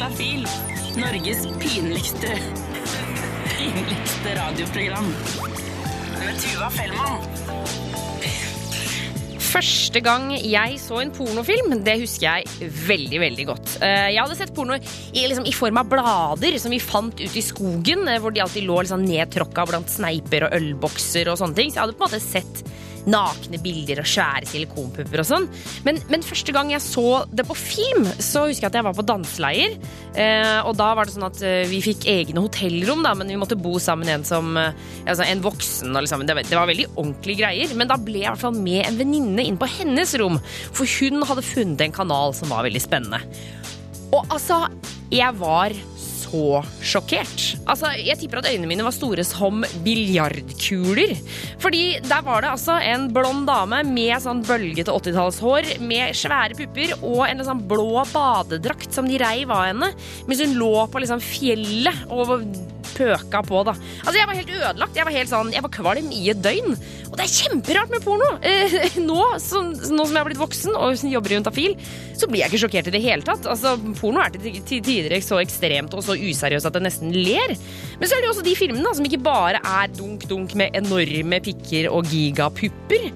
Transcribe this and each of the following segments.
Juntafil. Norges pinligste pinligste radioprogram. Med Tuva Fellmann. Første gang jeg så en pornofilm, det husker jeg veldig veldig godt. Eh, Jeg hadde sett porno i, liksom, i form av blader som vi fant ute i skogen, eh, hvor de alltid lå liksom, nedtråkka blant sneiper og ølbokser og sånne ting. Så jeg hadde på en måte sett nakne bilder og svære silikonpupper og sånn. Men, men første gang jeg så det på film, så husker jeg at jeg var på danseleir. Eh, og da var det sånn at eh, vi fikk egne hotellrom, da, men vi måtte bo sammen en som eh, altså en voksen. Liksom, det, det var veldig ordentlige greier. Men da ble jeg hvert fall med en venninne inn på hennes rom, for hun hadde funnet en kanal som var veldig spennende. Og altså, jeg var så sjokkert. Altså, Jeg tipper at øynene mine var store som biljardkuler. Fordi der var det altså en blond dame med sånn bølgete 80-tallshår, med svære pupper og en sånn blå badedrakt som de reiv av henne, mens hun lå på liksom fjellet og pøka på, da. Altså, jeg var helt ødelagt. Jeg var helt sånn, jeg var kvalm i et døgn. Og det er kjemperart med porno. Eh, nå, så, nå som jeg har blitt voksen og jobber i Juntafil, så blir jeg ikke sjokkert i det hele tatt. Altså, Porno er til tider så ekstremt og så useriøst at jeg nesten ler. Men så er det jo også de filmene da, som ikke bare er dunk-dunk med enorme pikker og gigapupper.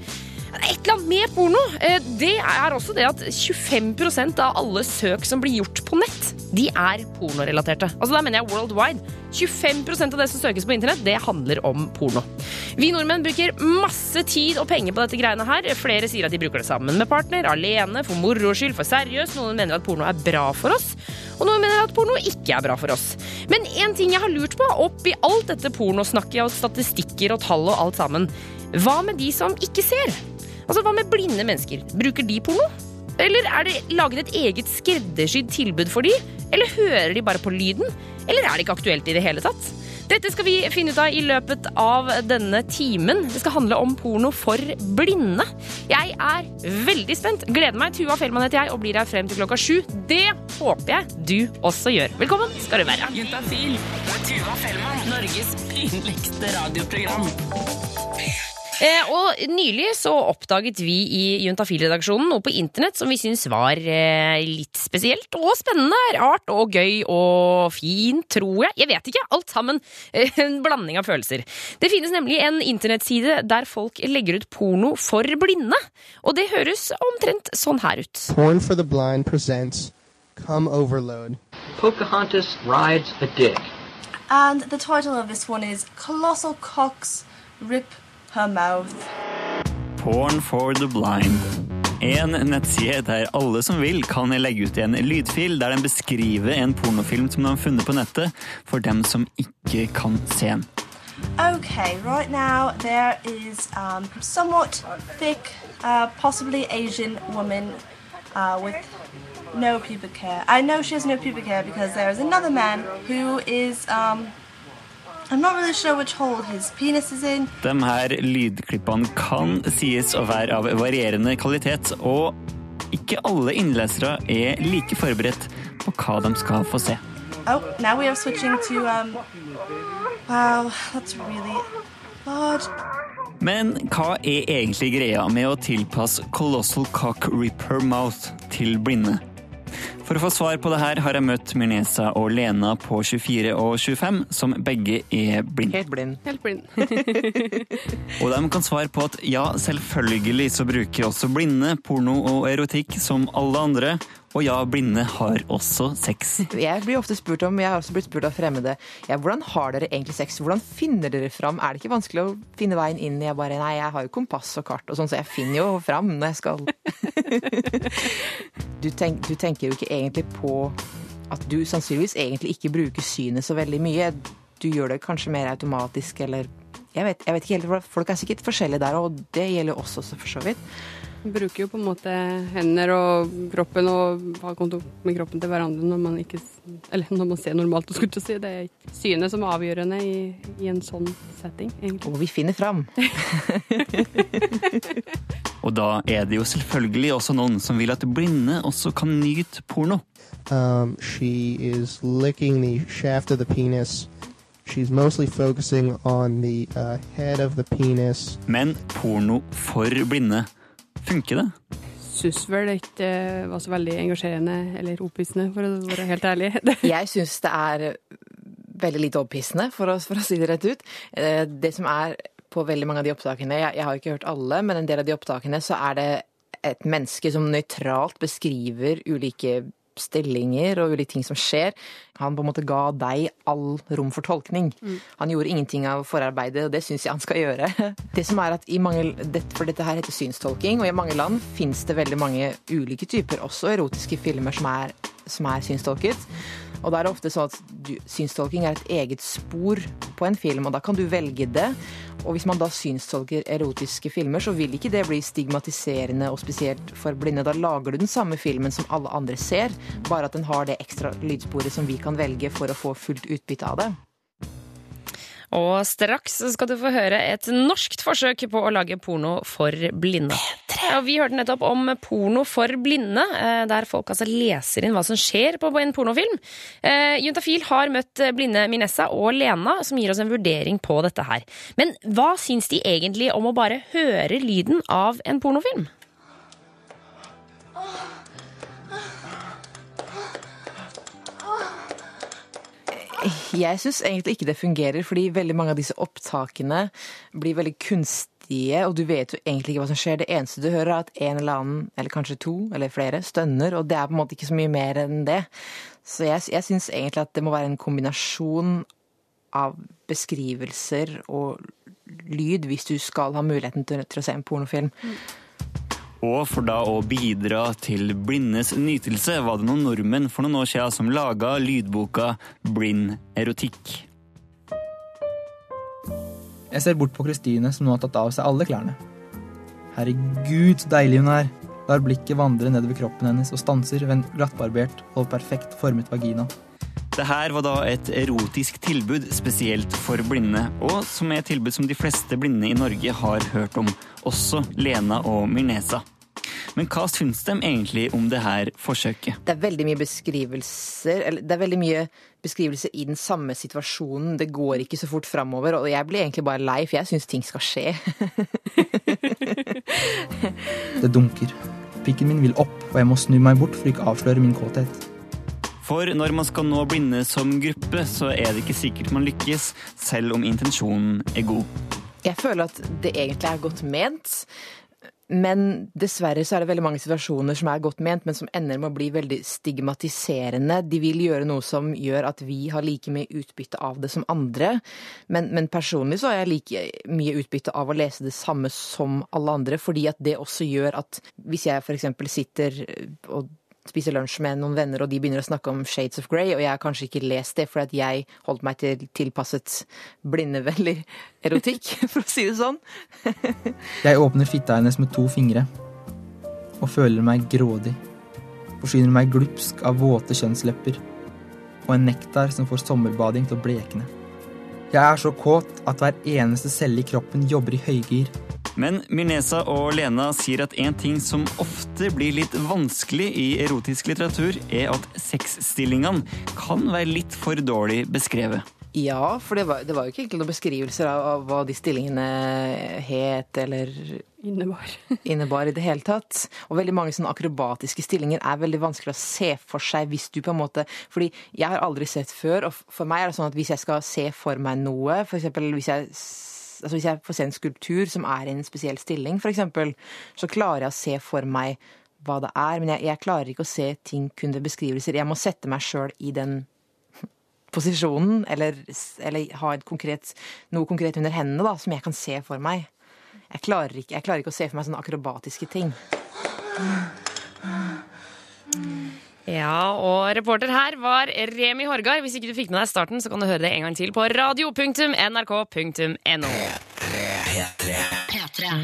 Er et eller annet med porno. Eh, Det er også det at 25% av alle søk som blir gjort på nett, de er pornorelaterte. Altså Da mener jeg worldwide. 25% av det som søkes på internett, det handler om porno. Vi nordmenn bruker masse tid og penger på dette greiene her. Flere sier at de bruker det sammen med partner, alene, for moro skyld, for seriøst. Noen mener at porno er bra for oss, og noen mener at porno ikke er bra for oss. Men en ting jeg har lurt på, oppi alt dette pornosnakket og statistikker og tall og alt sammen, hva med de som ikke ser? Altså, Hva med blinde mennesker? Bruker de porno? Eller er det laget et eget skreddersydd tilbud for de? Eller hører de bare på lyden? Eller er det ikke aktuelt i det hele tatt? Dette skal vi finne ut av i løpet av denne timen. Det skal handle om porno for blinde. Jeg er veldig spent. Gleder meg. Tuva Fellmann heter jeg og blir her frem til klokka sju. Det håper jeg du også gjør. Velkommen skal du være. Juntafil. Tuva Fellmann. Norges pinligste radioprogram. Eh, og nylig så oppdaget vi i Juntafil-redaksjonen noe på internett som vi syns var eh, litt spesielt og spennende, rart og gøy og fint, tror jeg. Jeg vet ikke. Alt sammen. Eh, en blanding av følelser. Det finnes nemlig en internettside der folk legger ut porno for blinde. Og det høres omtrent sånn her ut. Porn for the Blind presents Come Overload. Pocahontas rides a dick. And the title of this one is Colossal Cocks Rip Her Mouth. Porn for the blind. En nettside der alle som vil kan legge ut en lydfil der den beskriver en pornofilm som de har funnet på nettet, for dem som ikke kan se den. Okay, right now there is um, somewhat thick, uh, possibly Asian woman uh, with no pubic hair. I know she has no pubic hair because there is another man who is. Um, I'm not really sure which hole his penis is in. De her lydklippene kan sies å være av varierende kvalitet, og ikke alle innlesere er like forberedt på hva de skal få se. Oh, now we are switching to. Um, wow, that's really large. Men hva er egentlig greia med å tilpasse Colossal Cock Ripper Mouth til blinde? For å få svar på det her har jeg møtt Mirnesa og Lena på 24 og 25, som begge er blind. Helt blind. Helt blind. Og de kan svare på at ja, selvfølgelig så bruker også blinde porno og erotikk som alle andre. Og ja, blinde har også sex. Jeg blir ofte spurt om, jeg har også blitt spurt av fremmede, ja, hvordan har dere egentlig sex? Hvordan finner dere fram? Er det ikke vanskelig å finne veien inn? Jeg bare, nei, jeg har jo kompass og kart og sånn, så jeg finner jo fram når jeg skal. Du, tenk, du tenker jo ikke egentlig på at du sannsynligvis egentlig ikke bruker synet så veldig mye. Du gjør det kanskje mer automatisk, eller jeg vet, jeg vet ikke helt, Folk er sikkert forskjellige der, og det gjelder jo også, for så vidt. Bruker jo på en måte hender og kroppen og har kontakt med kroppen til hverandre når man ikke Eller når man ser normalt, skulle jeg si. Det er synet som er avgjørende i, i en sånn setting, egentlig. Og vi finner fram. Og da er det jo selvfølgelig også noen som vil at blinde også kan nyte porno. Um, she is licking the shaft of the penis. She's mostly focusing on the uh, head of the penis. Men porno for blinde, funker det? syns vel det ikke var så veldig engasjerende eller opphissende, for å være helt ærlig. Jeg syns det er veldig lite opphissende, for for å si det rett ut. Eh, Det som er på veldig mange av de opptakene, jeg, jeg har ikke hørt alle, men en del av de opptakene så er det et menneske som nøytralt beskriver ulike stillinger og ulike ting som skjer. Han på en måte ga deg all rom for tolkning. Han gjorde ingenting av forarbeidet, og det syns jeg han skal gjøre. Det som er at i mange, For dette her heter synstolking, og i mange land fins det veldig mange ulike typer, også erotiske filmer som er, som er synstolket. Og da er det ofte sånn at synstolking er et eget spor på en film, og da kan du velge det. Og hvis man da synstolker erotiske filmer, så vil ikke det bli stigmatiserende og spesielt for blinde. Da lager du den samme filmen som alle andre ser, bare at den har det ekstra lydsporet som vi kan velge for å få fullt utbytte av det. Og straks skal du få høre et norskt forsøk på å lage porno for blinde. Ja, vi hørte nettopp om porno for blinde, eh, der folk altså leser inn hva som skjer på en pornofilm. Eh, Juntafil har møtt blinde Minessa og Lena, som gir oss en vurdering på dette her. Men hva syns de egentlig om å bare høre lyden av en pornofilm? Jeg syns egentlig ikke det fungerer, fordi veldig mange av disse opptakene blir veldig kunstige, og du vet jo egentlig ikke hva som skjer. Det eneste du hører, er at en eller annen, eller kanskje to eller flere, stønner, og det er på en måte ikke så mye mer enn det. Så jeg, jeg syns egentlig at det må være en kombinasjon av beskrivelser og lyd hvis du skal ha muligheten til, til å se en pornofilm. Og for da å bidra til blindes nytelse, var det noen nordmenn for noen år siden som laga lydboka Blind erotikk. Jeg ser bort på Kristine, som nå har tatt av seg alle klærne. Herregud, så deilig hun er. Lar blikket vandre nedover kroppen hennes og stanser ved en glattbarbert og perfekt formet vagina. Det her var da et erotisk tilbud spesielt for blinde, og som er et tilbud som de fleste blinde i Norge har hørt om, også Lena og Mirnesa. Men hva syns de egentlig om det her forsøket? Det er veldig mye beskrivelser eller det er veldig mye beskrivelser i den samme situasjonen. Det går ikke så fort framover, og jeg blir egentlig bare lei, for jeg syns ting skal skje. Det dunker. Pikken min vil opp, og jeg må snu meg bort for ikke å avsløre min kåthet. For når man skal nå blinde som gruppe, så er det ikke sikkert man lykkes, selv om intensjonen er god. Jeg føler at det egentlig er godt ment. Men dessverre så er det veldig mange situasjoner som er godt ment, men som ender med å bli veldig stigmatiserende. De vil gjøre noe som gjør at vi har like mye utbytte av det som andre. Men, men personlig så har jeg like mye utbytte av å lese det samme som alle andre, fordi at det også gjør at hvis jeg f.eks. sitter og spiser lunsj med noen venner, og de begynner å snakke om Shades of Grey, og jeg har kanskje ikke lest det fordi jeg holdt meg til tilpasset blindevennlig erotikk, for å si det sånn. Jeg åpner fitta hennes med to fingre og føler meg grådig. Forsyner meg glupsk av våte kjønnslepper og en nektar som får sommerbading til å blekne. Jeg er så kåt at hver eneste celle i kroppen jobber i høygir. Men Mirnesa og Lena sier at en ting som ofte blir litt vanskelig i erotisk litteratur, er at sexstillingene kan være litt for dårlig beskrevet. Ja, for det var, det var jo ikke egentlig noen beskrivelser av, av hva de stillingene het eller Innebar. innebar i det hele tatt. Og veldig mange sånne akrobatiske stillinger er veldig vanskelig å se for seg hvis du på en måte Fordi jeg har aldri sett før, og for meg er det sånn at hvis jeg skal se for meg noe, for eksempel hvis jeg Altså hvis jeg får se en skulptur som er i en spesiell stilling, eksempel, så klarer jeg å se for meg hva det er, men jeg, jeg klarer ikke å se ting kun ved beskrivelser. Jeg må sette meg sjøl i den posisjonen, eller, eller ha et konkret, noe konkret under hendene da, som jeg kan se for meg. Jeg klarer, ikke, jeg klarer ikke å se for meg sånne akrobatiske ting. Ja, og reporter her var Remi Horgard. Hvis ikke du fikk med deg starten, så kan du høre det en gang til på radio.nrk.no.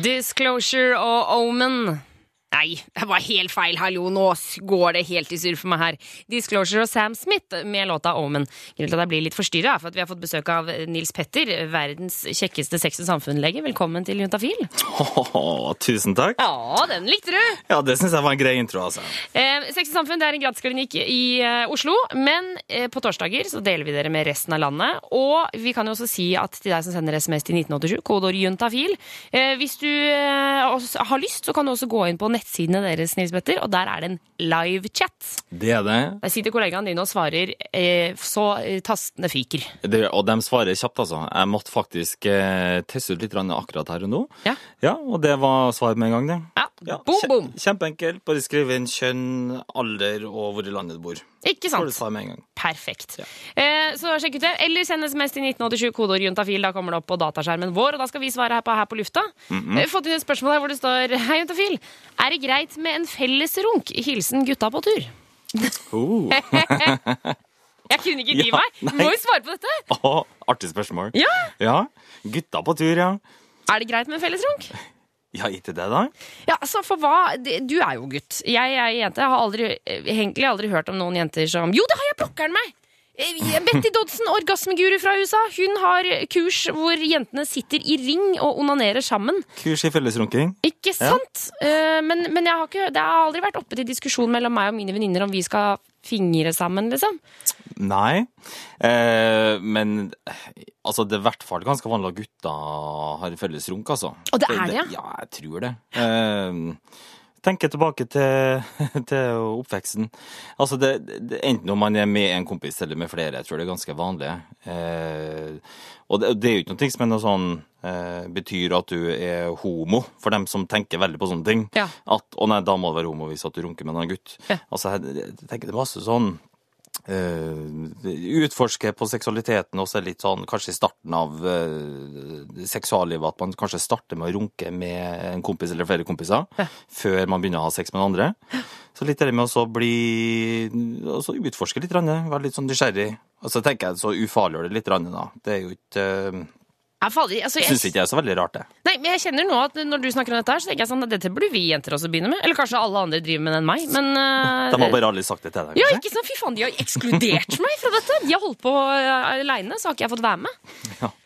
Disclosure og Omen. Nei, det var helt feil. Hallo, nå går det helt i surr for meg her. Disclosure og Sam Smith med låta Omen. Grunnen til at jeg blir litt forstyrra, for at vi har fått besøk av Nils Petter, verdens kjekkeste sex- og samfunnlege. Velkommen til Juntafil. Oh, tusen takk. Ja, den likte du! Ja, det syns jeg var en grei intro, altså. Eh, Sex og samfunn det er en gradsklinikk i eh, Oslo, men eh, på torsdager så deler vi dere med resten av landet. Og vi kan jo også si at til deg som sender SMS til 1987, kodeord juntafil, eh, hvis du eh, har lyst, så kan du også gå inn på nettsidene deres, Nils Petter, og der er det en live-chat. Det er det. Der sitter kollegaene dine og svarer eh, så tastende tastene fyker. det. Og de svarer kjapt, altså. Jeg måtte faktisk eh, teste ut litt akkurat her og nå. Ja. ja. Og det var svar med en gang, det. Ja, boom, boom. Kjempeenkelt. Bare skrive inn kjønn, alder og hvor i landet du bor. Ikke Får sant? du svar med en gang. Perfekt. Eh, så sjekk ut det. Eller send SMS til 1987 kodeord juntafil. Da kommer det opp på dataskjermen vår, og da skal vi svare her på Her på lufta. Vi har Fått inn et spørsmål her hvor det står Hei, juntafil. Er det greit med en felles runk? Hilsen gutta på tur. Oh. Jeg kunne ikke dy Ja, meg. nei. Må jo svare på dette. Oh, artig spørsmål. Ja. ja. Gutta på tur, ja. Er det greit med en felles runk? Ja, ikke det, da? Ja, altså for hva Du er jo gutt. Jeg er jente. Jeg har aldri, egentlig aldri hørt om noen jenter som Jo, det har jeg Pokkeren meg! Eh, Betty Dodson, orgasmeguru fra USA, hun har kurs hvor jentene sitter i ring og onanerer sammen. Kurs i fellesrunking. Ikke sant? Ja. Men, men jeg har ikke, det har aldri vært oppe til diskusjon mellom meg og mine venninner om vi skal fingre sammen, liksom. Nei. Eh, men eh, altså, det er i hvert fall ganske vanlig at gutta har felles runk, altså. Og det er det, ja? Ja, jeg tror det. Eh, tenker tilbake til, til oppveksten. Altså, det, det, enten om man er med en kompis eller med flere, jeg tror det er ganske vanlig. Eh, og det, det er jo ikke noe som er noe sånn eh, betyr at du er homo, for dem som tenker veldig på sånne ting. Ja. At å nei, da må du være homo hvis at du runker med en annen gutt. Altså, jeg, jeg tenker det er masse sånn utforske på seksualiteten også litt sånn kanskje i starten av uh, seksuallivet at man kanskje starter med å runke med en kompis eller flere kompiser før man begynner å ha sex med den andre. Så litt det med å bli også utforske litt, være litt sånn nysgjerrig. Og så tenker jeg så ufarliggjør det litt, da. Det er jo ikke uh, Jeg faller, altså, jeg- Syns ikke jeg er så veldig rart, det. Nei, men jeg kjenner nå at når du snakker om dette her, så tenker jeg sånn at dette burde vi jenter også begynne med. Eller kanskje alle andre driver med det enn meg, men uh, De har bare aldri sagt det til deg, Ja, ikke sant? Fy faen, de har ekskludert meg fra dette. De har holdt på uh, aleine, så har ikke jeg fått være med.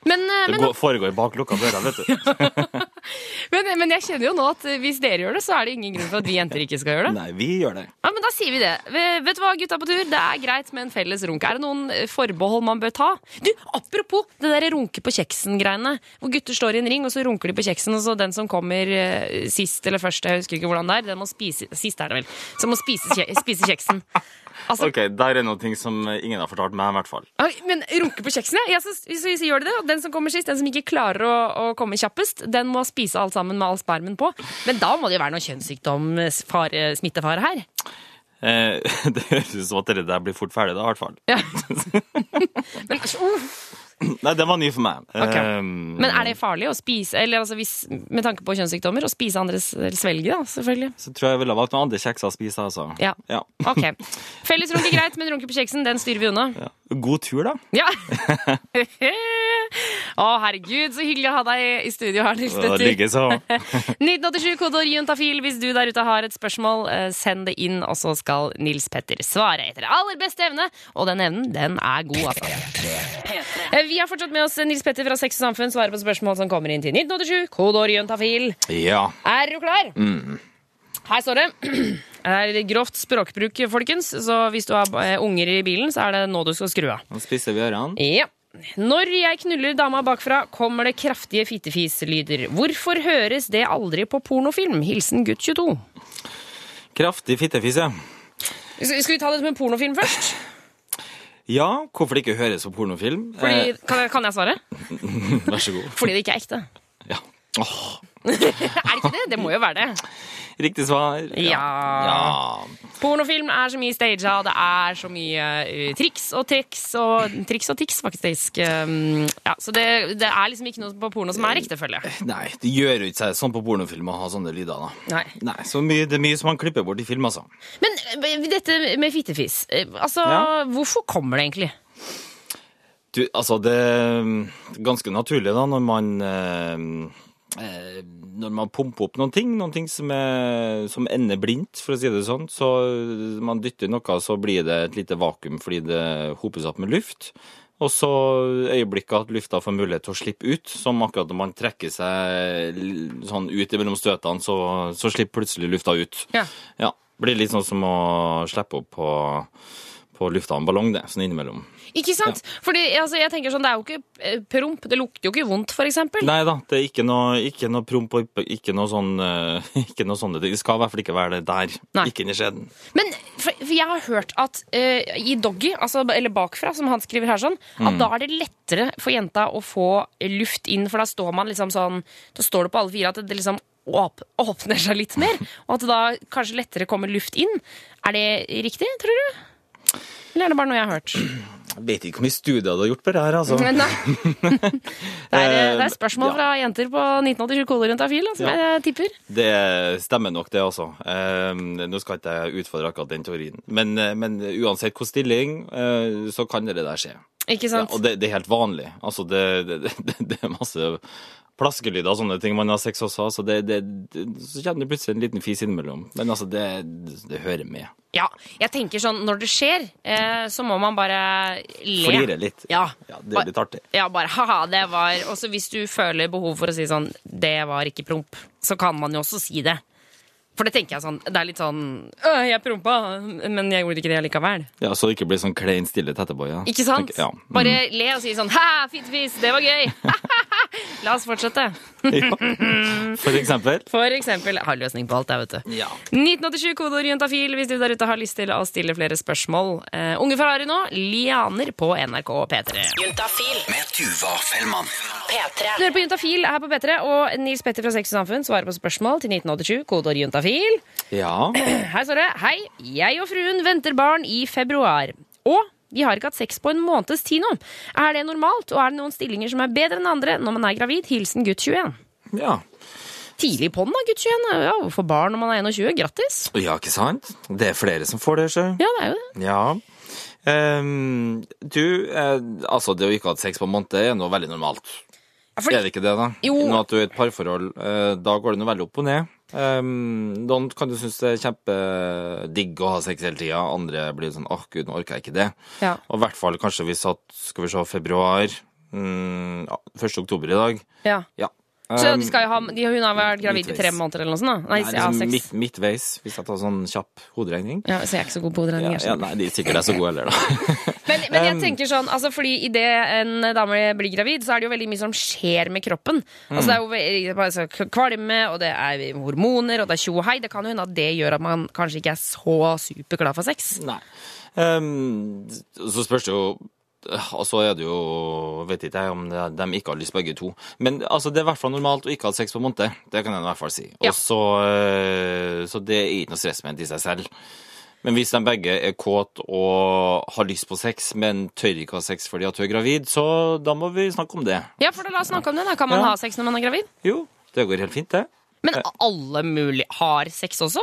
Men, uh, Det men, går, foregår bak lukka dører, vet du. men, men jeg kjenner jo nå at hvis dere gjør det, så er det ingen grunn for at vi jenter ikke skal gjøre det. Nei, vi gjør det. Ja, men Da sier vi det. Vet du hva, gutta på tur? Det er greit med en felles runk. Er det noen eh, forbehold man bør ta? Du, Apropos det der runke på kjeksen-greiene. Hvor gutter står i en ring, og så runker de på kjeksen, og så den som kommer eh, sist eller først, jeg husker ikke hvordan det er, den må spise Sist er det vel. Så må spise, spise kjeksen. Altså, Ok, Der er noe ting som ingen har fortalt meg, i hvert fall. Men runke på kjeksene? ja. synes, så, så, så, gjør de det. Og den som kommer sist, den som ikke klarer å, å komme kjappest, den må spise alt sammen med all spermen på. Men da må det jo være noe kjønnssykdom, fare, smittefare her. Eh, det høres ut som at dere der blir fort ferdig, da, i hvert fall. Ja. Men, uh, Nei, den var ny for meg. Okay. Um, men er det farlig å spise, eller altså hvis, med tanke på kjønnssykdommer, å spise andres eller svelge, da, selvfølgelig? Så tror jeg jeg ville valgt noen andre kjekser å spise, altså. Ja. Ja. Ok. Felles runke greit, men runke på kjeksen, den styrer vi unna. Ja. God tur, da. Ja. Å, herregud, så hyggelig å ha deg i studio her, Nils Ja, Petter. likeså. 1987 kodeord juntafil. Hvis du der ute har et spørsmål, eh, send det inn, og så skal Nils Petter svare etter aller beste evne. Og den evnen, den er god, altså. Eh, Vi har fortsatt med oss Nils Petter fra Sex og Samfunn, svarer på spørsmål som kommer inn til 1987. Kodeord juntafil. Ja. Er du klar? Mm. Her står det. Det er grovt språkbruk, folkens, så hvis du har eh, unger i bilen, så er det nå du skal skru av. Nå spisser vi ørene. Ja. Når jeg knuller dama bakfra, kommer det kraftige fittefislyder. Hvorfor høres det aldri på pornofilm? Hilsen gutt 22. Kraftig fittefis, ja. Skal vi ta det som en pornofilm først? Ja, hvorfor det ikke høres på pornofilm? Fordi, kan, jeg, kan jeg svare? Eh, vær så god. Fordi det ikke er ekte. Ja. Åh, er det ikke det? Det må jo være det. riktig svar. Ja. ja. Pornofilm er så mye staged, det er så mye uh, triks og triks og triks og tics, faktisk. Um, ja, så det, det er liksom ikke noe på porno som er riktig, føler jeg. Nei, det gjør jo ikke seg sånn på pornofilm å ha sånne lyder, da. Nei. Nei, så mye, Det er mye som man klipper bort i film, altså. Men eh, dette med fittefis, eh, altså, Ja. hvorfor kommer det egentlig? Du, altså, det er ganske naturlig da, når man eh, eh, Når man pumper opp noen ting, noen ting som, er, som ender blindt, for å si det sånn, så man dytter noe, så blir det et lite vakuum fordi det hoper seg opp med luft. Og så øyeblikket at lufta får mulighet til å slippe ut, som akkurat når man trekker seg sånn ut mellom støtene, så, så slipper plutselig lufta ut. Ja. Ja. Blir litt sånn som å slippe opp på, på lufta en ballong, det, sånn innimellom. Ikke sant? Fordi altså, jeg tenker sånn, Det er jo ikke eh, promp. Det lukter jo ikke vondt, f.eks. Nei da, det er ikke noe, ikke noe promp og ikke noe sånn eh, Ikke noe sånne ting. Det skal i hvert fall ikke være det der. Nei. Ikke inni skjeden. Men for, for jeg har hørt at uh, i Doggy, altså, eller bakfra, som han skriver her, sånn, at Mm. da er det lettere for jenta å få luft inn, for da står man liksom sånn Da står det på alle fire at det liksom åpner seg litt mer, og at det da kanskje lettere kommer luft inn. Er det riktig, tror du? Eller er det bare noe jeg har hørt? Jeg vet ikke hvor mye studier du har gjort på det her, altså. Nei. Det er, eh, det er spørsmål Ja. fra jenter på 1987 kodeorientafil, som Ja. jeg tipper. Det stemmer nok, det, altså. Eh, nå skal ikke jeg utfordre akkurat den teorien. Men, eh, men uansett hvilken stilling, eh, så kan det der skje. Ikke sant? Ja, og det, det er helt vanlig. Altså, det, det, det, det er masse plaskelyder og sånne ting man har sex også. så, det, det, det, så kjenner du plutselig en liten fis innimellom. Men altså, det, det hører med. Ja, jeg tenker sånn, når det skjer, eh, så må man bare le. Flire litt. Ja. Ja, det er litt artig. Ja, bare ha det var Også hvis du føler behov for å si sånn Det var ikke promp, så kan man jo også si det. For det tenker jeg sånn Det er litt sånn «Øh, Jeg prompa, men jeg gjorde ikke det likevel. Ja, Så det ikke blir sånn klein stillhet etterpå. Ja. Ikke sant? Tenker- Ja. Mm. Bare le og si sånn ha, fittefis, det var gøy. La oss fortsette. For eksempel. For eksempel. Jeg har løsning på alt, jeg, vet du. 1987 kodeord juntafil hvis du der ute har lyst til å stille flere spørsmål. Uh, unge Ferrari nå, Lianer på NRK P3. Juntafil. Med Tuva Fellmann. P3. Du hører på Juntafil her på P3, og Nils Petter fra Sex og Samfunn svarer på spørsmål til 1987. Kodeord juntafil. Ja. Her står det Hei, jeg og fruen venter barn i februar. Og vi har ikke hatt sex på en måneds tid nå. Er det normalt, og er det noen stillinger som er bedre enn andre når man er gravid? Hilsen gutt 21. ja. Tidlig på den, da, gutt 21. Ja, Få barn når man er 21. Grattis. Ja, ikke sant? Det er flere som får det, sjø. Ja, det er jo det. Ja. Um, du, eh, altså det å ikke ha hatt sex på en måned er noe veldig normalt. fordi- Er det ikke det, da? Jo. Nå at du er i et parforhold, eh, da går det noe veldig opp og ned. Ehm, noen kan jo synes det er kjempedigg å ha sex hele tida, andre blir sånn åh gud, nå orker jeg ikke det. Ja. Og i hvert fall kanskje hvis at, skal vi se, februar, mm, ja, 1. oktober i dag. Ja. Ja. Så de skal jo ha, de, hun har vært gravid i tre måneder eller noe sånt? da? Nei, Nei, liksom midt, midtveis, hvis jeg tar sånn kjapp hoderegning. Ja, så jeg er ikke så god på hoderegning. Ja, ja, nei, de er sikkert er så gode heller, da. Men, men jeg Um, tenker sånn, altså fordi idet en dame blir gravid, så er det jo veldig mye som skjer med kroppen. Mm. Altså Det er jo altså, kvalme, og det er hormoner, og det er tjo og hei. Det kan jo hende at det gjør at man kanskje ikke er så superglad for sex. Nei. Um, så spørs det jo Og så er det jo Vet ikke jeg om det, de ikke har lyst begge to. Men altså, det er i hvert fall normalt å ikke ha sex på måned. Det kan jeg i hvert fall si. Ja. Og så, eh, så det er ikke noe stress med det i seg selv. Men hvis de begge er kåt og har lyst på sex, men tør ikke ha sex fordi at hun er gravid, så da må vi snakke om det. Ja, for da La oss snakke om det. da Kan man Ja. ha sex når man er gravid? Jo, det går helt fint, det. Men alle mulig har sex også?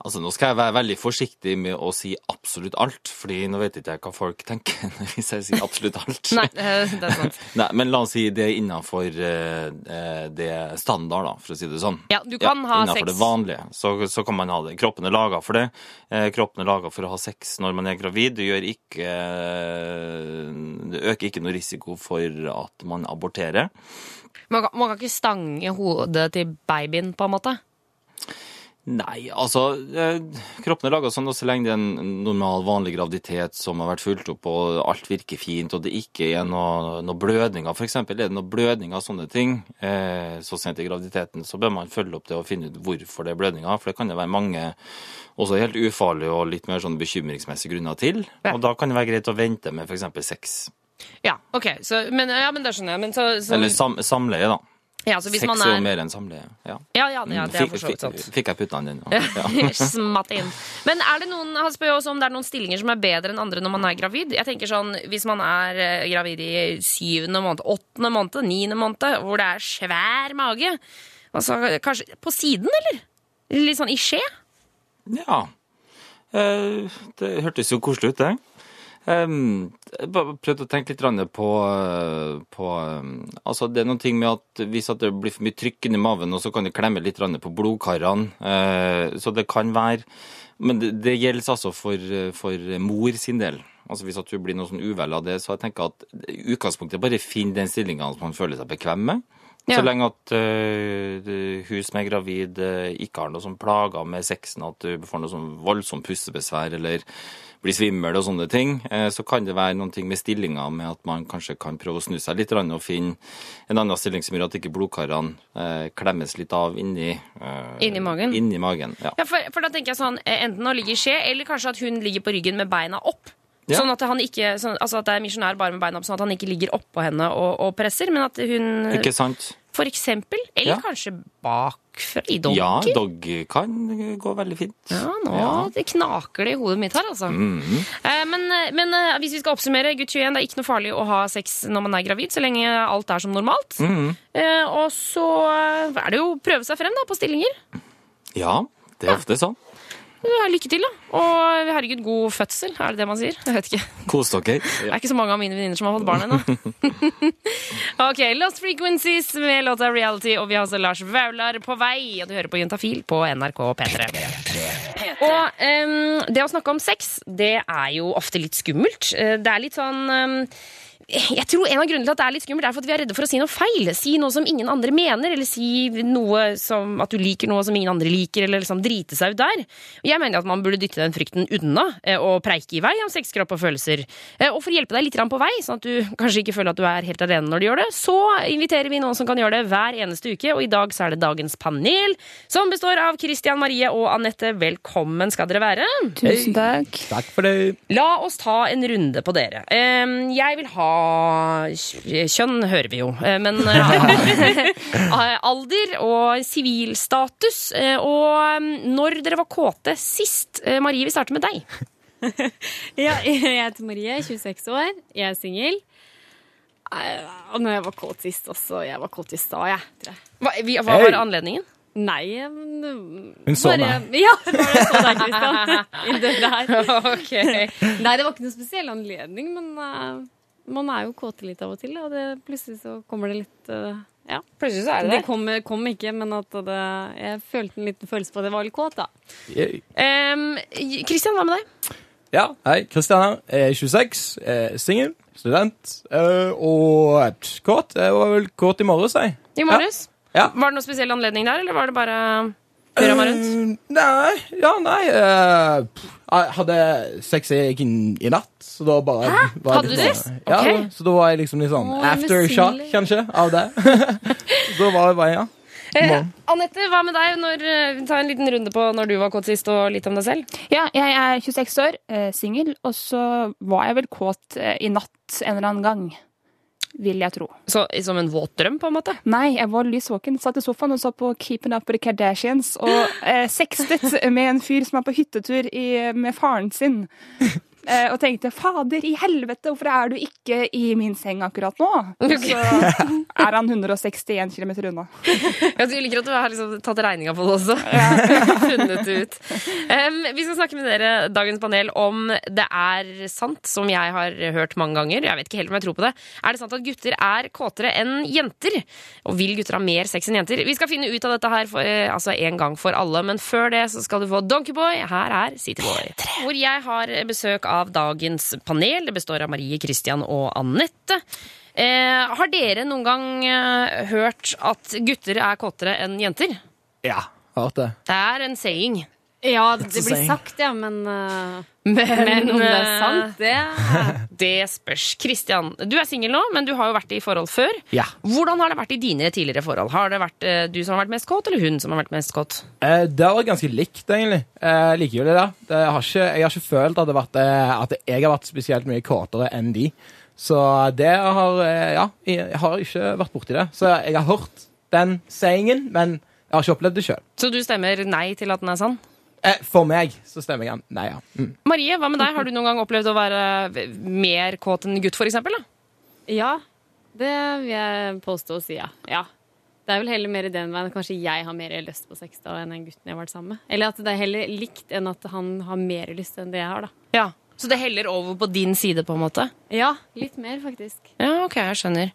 Altså, Nå skal jeg være veldig forsiktig med å si absolutt alt, fordi nå vet ikke jeg hva folk tenker hvis jeg sier absolutt alt. Nei, det er sant. Nei, men la oss si det er innenfor eh, eh, det standard, da, for å si det sånn. Ja, du kan ha innenfor sex. det vanlige, så, så kan man ha det. Kroppen er laga for det. Eh, kroppen er laga for å ha sex når man er gravid. Det, ikke, det øker ikke noe risiko for at man aborterer. Man kan, man kan ikke stange hodet til babyen, på en måte? Nei, altså eh, Kroppen er laga sånn og så lenge det er en normal, vanlig graviditet som har vært fulgt opp, og alt virker fint, og det ikke er noe, noe blødninger, f.eks. Er det noe blødninger og sånne ting eh, så sent i graviditeten, så bør man følge opp det og finne ut hvorfor det er blødninger. For det kan det være mange også helt ufarlige og litt mer sånn bekymringsmessige grunner til. Ja. Og da kan det være greit å vente med f.eks. sex. Ja, ok. Så, men, ja, men det skjønner jeg. Men så, så, Eller sam samleie, da. Ja, så hvis Sex man er jo er mer enn samleie. Ja. Ja, ja, ja det er for så vidt sant. fikk- jeg putta den inn? Ja. Smatt inn. Men er det noen, han spør jo også om det er noen stillinger som er bedre enn andre når man er gravid. Jeg tenker sånn, Hvis man er eh, gravid i syvende måned, åttende måned, niende måned, hvor det er svær mage altså, Kanskje på siden, eller? Litt sånn i skje? Ja. Eh, Det hørtes jo koselig ut, det. Jeg bare prøvde å tenke litt på, på um, Altså, det er noen ting med at hvis det blir for mye trykk inni maven, og så kan det klemme litt på blodkarene. eh, Så det kan være Men det, gjelder altså for, for mor sin del. Altså Hvis at hun blir noe sånn uvel av det, så jeg tenker at utgangspunktet utgangspunktet bare finn den stillinga man føler seg bekvem med. Ja. Så lenge at uh, hun som er gravid uh, ikke har noe som plager med sexen, at du får noe sånn voldsomt pustebesvær eller blir svimmel og sånne ting, eh, så kan det være noen ting med stillinga med at man kanskje kan prøve å snu seg litt og finne en annen stilling som gjør at ikke blodkarene eh, klemmes litt av inni eh, Inni magen? Inni magen, ja. Ja, for, for da tenker jeg sånn, Enten å ligge i skje, eller kanskje at hun ligger på ryggen med beina opp. Ja. Sånn at, han ikke, sånn, altså at det er misjonær bare med beina opp, sånn at han ikke ligger oppå henne og, og presser, men at hun Ikke sant? for eksempel, eller Ja. kanskje bakfra i doggy. Ja, doggy kan gå veldig fint. Ja, nå Ja. det knaker det i hodet mitt her, altså. Mhm. Eh, men men eh, hvis vi skal oppsummere, gutt 21, det er ikke noe farlig å ha sex når man er gravid, så lenge alt er som normalt. Mhm. Eh, og så er det jo å prøve seg frem da, på stillinger. Ja, det er ofte sånn. Lykke til, da. Og herregud, god fødsel, er det det man sier? Jeg vet ikke. Kos dere. Det er ikke så mange av mine venninner som har fått barn ennå. ok, Lost Frequencies med låta Reality, og vi har også Lars Vaular på vei. Og du hører på Juntafil på NRK P3. Og um, det å snakke om sex, det er jo ofte litt skummelt. Eh, Det er litt sånn em, jeg tror En av grunnene til at det er litt skummelt, er for at vi er redde for å si noe feil. Si noe som ingen andre mener, eller si noe som at du liker noe som ingen andre liker, eller liksom drite seg ut der. Jeg mener at man burde dytte den frykten unna eh, og preike i vei om sex, kropp og følelser. Eh, Og for å hjelpe deg litt på vei, sånn at du kanskje ikke føler at du er helt alene når du gjør det, så inviterer vi noen som kan gjøre det hver eneste uke, og i dag så er det dagens panel, som består av Christian Marie og Anette. Velkommen skal dere være. Tusen takk. Takk for det. La oss ta en runde på dere. Jeg vil ha Kjønn hører vi jo, eh, men eh, alder og sivilstatus. eh, Og når dere var kåte sist. Marie, vi starter med deg. Ja, jeg heter Marie, 26 år. Jeg er singel. Og når jeg var kåt sist også. Jeg var kåt i stad, jeg. tror jeg. Hva, vi, hva Hey! var anledningen? Nei men, Hun så meg. Ja, det var det så deg, Kristian. I døra her. okay. Nei, det var ikke noen spesiell anledning, men eh, man er jo kåt litt av og til, og det, plutselig så kommer det litt eh, ja. Plutselig så er det det det. kom, kom ikke, men at det, jeg følte en liten følelse på at jeg var litt kåt, da. Kristian, Em, Christian, hva med deg? Ja, hei. Kristian her. Jeg er 26, er singel, student eh, og kåt. Jeg var vel kåt i morges, jeg. I morges? Ja. Var det noen spesiell anledning der, eller var det bare hurra meg rundt? Uh, nei, ja, nei. Uh, jeg hadde sex i, i, natt, så da bare Hæ? var Hadde du det? sånn- Ja, okay. så da var jeg liksom litt sånn jeg er aftershock, kanskje, av det. så da var jeg bare, ja. Eh, Anette, hva med deg? Når, eh, ta en liten runde på når du var kåt sist, og litt om deg selv. Ja, jeg er 26 år, eh, singel, og så var jeg vel kåt eh, i natt en eller annen gang. Vil jeg tro. Så, som en våt drøm, på en måte? Nei, jeg var lys våken. Satt i sofaen og så på Keeping Up with the Kardashians og eh, sextet med en fyr som er på hyttetur i, med faren sin. Eh, og tenkte 'fader i helvete, hvorfor er du ikke i min seng akkurat nå?' Og så er han 161 km unna. Jeg liker at du har liksom tatt regninga på det også. Funnet det ut. Um, vi skal snakke med dere, dagens panel, om det er sant, som jeg har hørt mange ganger. Jeg vet ikke helt om jeg tror på det. Er det sant at gutter er kåtere enn jenter? Og vil gutter ha mer sex enn jenter? Vi skal finne ut av dette her for, uh, altså en gang for alle, men før det så skal du få Donkeyboy. Her er Cityboy. Hvor jeg har besøk av dagens panel. Det består av Marie, Christian og Anette. Eh, har dere noen gang eh, hørt at gutter er kåtere enn jenter? Ja, hørt det. Det er en saying. Ja, det blir saying. sagt, ja, men, uh, Men, men om det er eh, sant, det Det spørs. Kristian, du er singel nå, men du har jo vært i forhold før. Ja. Hvordan har det vært i dine tidligere forhold? Har det vært uh, du som har vært mest kåt, eller hun som har vært mest kåt? Uh, det har vært ganske likt, egentlig. Eh, liker jo Det har ikke, jeg har ikke følt at, det har vært, at jeg har vært spesielt mye kåtere enn de. Så det har Ja, jeg har ikke vært borti det. Så jeg har hørt den sayingen, men jeg har ikke opplevd det sjøl. Så du stemmer nei til at den er sann? Eh, for meg så stemmer jeg nei, ja. Mm. Marie, hva med deg? Har du noen gang opplevd å være mer kåt enn gutt, for eksempel? Da? Ja, det vil jeg påstå å si, ja. ja. Det er vel heller mer i den veien. Kanskje jeg har mer lyst på sex da enn den gutten jeg har vært sammen med. Eller at det er heller likt enn at han har mer lyst enn det jeg har, da. Ja. Så det heller over på din side, på en måte? Ja, litt mer, faktisk. Ja, ok, jeg skjønner.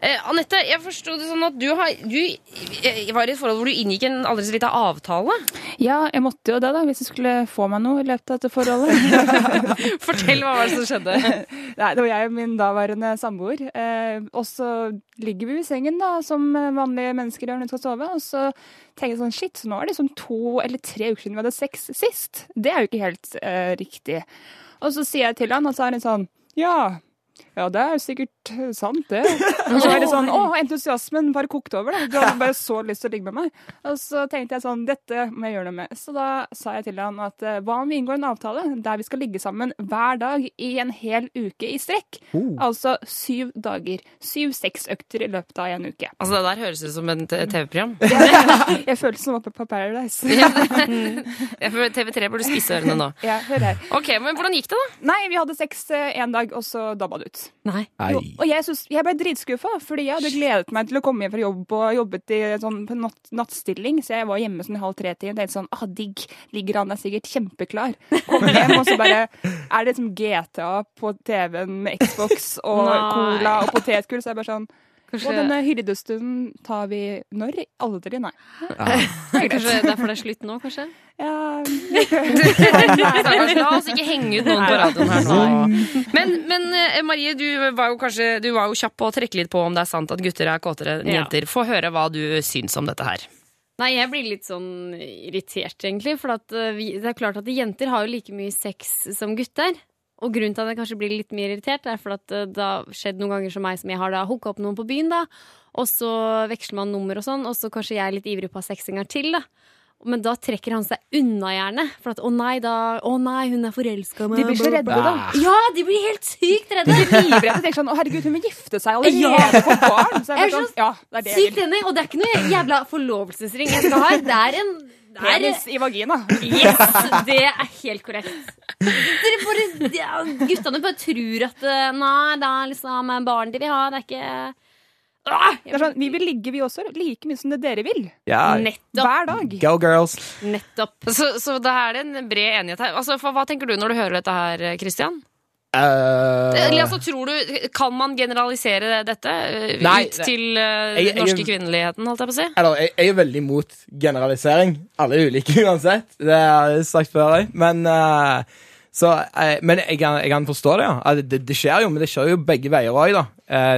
Eh, Anette, jeg forsto det sånn at du, har, du eh, var i et forhold hvor du inngikk en aldri så lita avtale. Ja, jeg måtte jo det, da, hvis jeg skulle få meg noe i løpet av dette forholdet. Fortell hva var det som skjedde. Nei, det var jeg og min daværende samboer. Eh, og så ligger vi i sengen, da, som vanlige mennesker gjør når de skal sove. Og så tenker jeg sånn, shit, så nå er det sånn to eller tre uker siden vi hadde sex sist. Det er jo ikke helt eh, riktig. Og så sier jeg til han, og så er han sånn, ja, ja, det er sikkert eh, sant, det. Og så er det sånn Å, entusiasmen bare kokte over, da. Du hadde bare så lyst til å ligge med meg. Og så tenkte jeg sånn Dette må jeg gjøre noe med. Så da sa jeg til han at eh, hva om vi inngår en avtale der vi skal ligge sammen hver dag i en hel uke i strekk? Oh. Altså syv dager. Syv sexøkter i løpet av en uke. Altså, Det der høres ut som et eh, TV-program. jeg følte som oppe på Paradise. Ja, TV3 burde spisse ørene nå. Ja, hør her. Ok, men Hvordan gikk det, da? Nei, vi hadde sex en dag, og så dabba det ut. Nei. Jo, og jeg, synes, jeg ble dritskuffa, fordi jeg hadde gledet meg til å komme hjem fra jobb og jobbet i en sånn på natt, nattstilling, så jeg var hjemme sånn i halv tre-tiden og tenkte sånn ah, digg, ligger han der sikkert kjempeklar. Kom hjem, og så bare er det liksom GTA på TV-en med Xbox og Nei. cola og potetgull, så jeg bare sånn Kanskje- Og denne hyrdestunden tar vi når? Aldri, nei. Kanskje derfor det er slutt nå, kanskje? Ja La oss ikke henge ut noen på radioen her nå. Men, men eh, Marie, du var jo kanskje Du var jo kjapp på å trekke litt på om det er sant at gutter er kåtere enn jenter. Få høre hva du syns om dette her. Nei, jeg blir litt sånn irritert, egentlig. For at, eh, vi, det er klart at jenter har jo like mye sex som gutter. Og grunnen til at jeg kanskje blir litt mer irritert, er for at eh, det har skjedd noen ganger som meg, som jeg har da hooka opp noen på byen, da. Og så veksler man nummer og sånn, og så kanskje jeg er litt ivrig på å ha sex en gang til, da. Men da trekker han seg unna gjerne. For at 'å nei, da, å nei hun er forelska i meg'. De blir så redde, da. Ja, de blir helt sykt redde. De blir livredde. De tenker sånn 'Å, herregud, hun vil gifte seg allerede Ja. på barn'. Så Jeg jeg er sånn, ja, det er det Sykt enig, og det er ikke noe jævla forlovelsesring jeg skal ha. Det er en Penis i vagina. Yes, det er helt korrekt. Dere bare, ja, guttene bare tror at eh, Nei, det er liksom barn de vil ha, det er ikke Ah, Det er sånn, vi vil ligge, vi også. Like mye som det dere vil. Ja. Nettopp. Hver dag. Go girls. Nettopp. Så, så da er det en bred enighet her. Altså, for, hva tenker du når du hører dette her, Christian? Eller altså, tror du, Kan man generalisere dette Nei, ut til uh, Jeg- jeg- norske kvinneligheten, holdt jeg på å si? Eller, jeg, jeg er veldig imot generalisering. Alle er ulike uansett. Det har jeg sagt før òg. Men, uh, så, men jeg, kan, jeg kan forstå det, ja. Det, det skjer jo, men det skjer jo begge veier òg, da.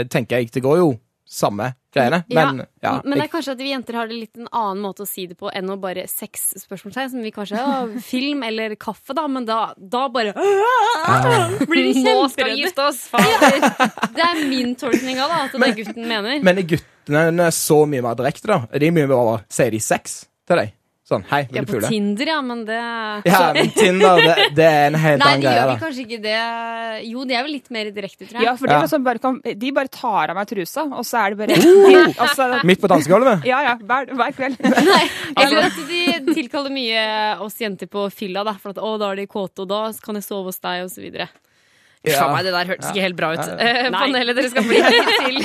Tenker jeg. Det går jo samme greiene. Men ja, men det er kanskje at vi jenter har det litt en annen måte å si det på enn å bare sex spørsmålstegn, som vi kanskje har film eller kaffe, da, men da, da bare Blir de Nå skal vi gifte oss! Ja, det er min tolkning av det, at det er gutten mener. men er guttene så mye mer direkte, da? Er de mye mer Sier de sex til deg? Sånn hei, Ja, vil du på? Tinder, ja, men det Ja, men Tinder, det, det er en helt Nei, annen de greie. gjør vel da. kanskje ikke det. Jo, de er vel litt mer direkte, tror jeg. Ja, for de, Ja. Sånn, bare kan, de bare tar av meg trusa, og så er det bare Uh! altså, Midt på dansegulvet? Ja, ja. Hver, hver kveld. Nei, eller at de tilkaller mye oss jenter på fylla, da, for at å, da er de kåte, og da kan jeg sove hos deg, og så videre. Ja. Ja. meg, det der hørtes Ja. ikke helt bra ut. Ja, Eh, Panelet, dere skal bli her til.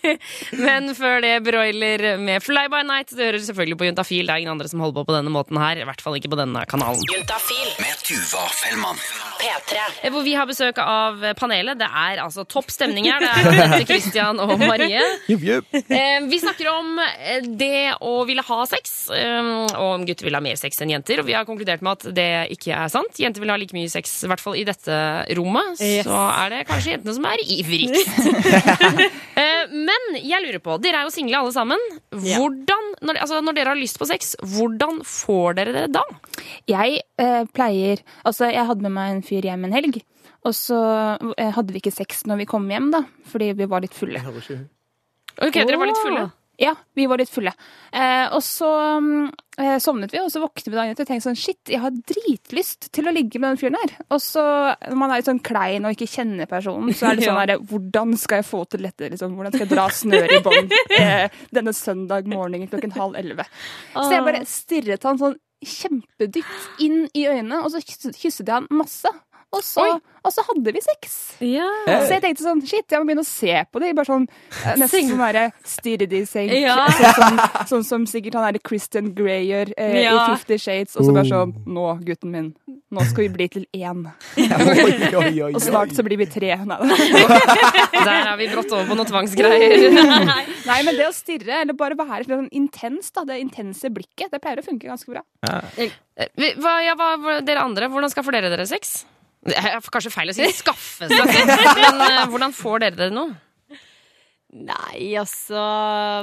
Men før det, broiler med Fly by Night. Det hører selvfølgelig på Juntafil. Det er ingen andre som holder på på denne måten her. I hvert fall ikke på denne kanalen. Juntafil. Med Tuva Fellmann. P3. Eh, Hvor vi har besøk av panelet. Det er altså topp stemning her. Det er Christian og Marie. Eh, Vi snakker om eh, det å ville ha sex, og om gutter vil ha mer sex enn jenter. Og vi har konkludert med at det ikke er sant. Jenter vil ha like mye sex, i hvert fall i dette rommet. Yes. Så er det kanskje jentene som er ivrigst. Eh, Men jeg lurer på, dere er jo single alle sammen. Hvordan, når, altså, når dere har lyst på sex, hvordan får dere det da? Jeg eh, pleier Altså, jeg hadde med meg en fyr hjem en helg. Og så eh, hadde vi ikke sex når vi kom hjem, da, fordi vi var litt fulle. Ok, dere var litt fulle. Ja, vi var litt fulle. Eh, og så mm, eh, sovnet vi, og så våknet vi dagen etter og tenkte sånn Shit, jeg har dritlyst til å ligge med den fyren her. Og så, når man er litt sånn klein og ikke kjenner personen, så er det sånn herre Hvordan skal jeg få til dette? Liksom? Hvordan skal jeg dra snøret i bånd eh, denne søndag morgenen klokken halv elleve? Så jeg bare stirret han sånn kjempedypt inn i øynene, og så kysset jeg han masse. Og så, og så hadde vi sex. Ja. Så jeg tenkte sånn, shit, jeg må begynne å se på det. Bare sånn, eh, Nesten som være stirret i seng. Ja. Sånn, som, sånn som sikkert han derre Christian Grey gjør eh, Ja. i Fifty Shades. Og så bare sånn Nå, gutten min. nå skal vi bli til én. Oi, oi, oi, Og snart så blir vi tre. Nei, da. Der er vi brått over på noen tvangsgreier. Nei, men det å stirre, eller bare være litt sånn intens, da, det intense blikket, det pleier å funke ganske bra. Eh, Hva, ja, hva, hva- dere andre, hvordan skal dere dere sex? Det er kanskje feil å si skaffe seg sex, men eh, hvordan får dere dere noe? Nei, altså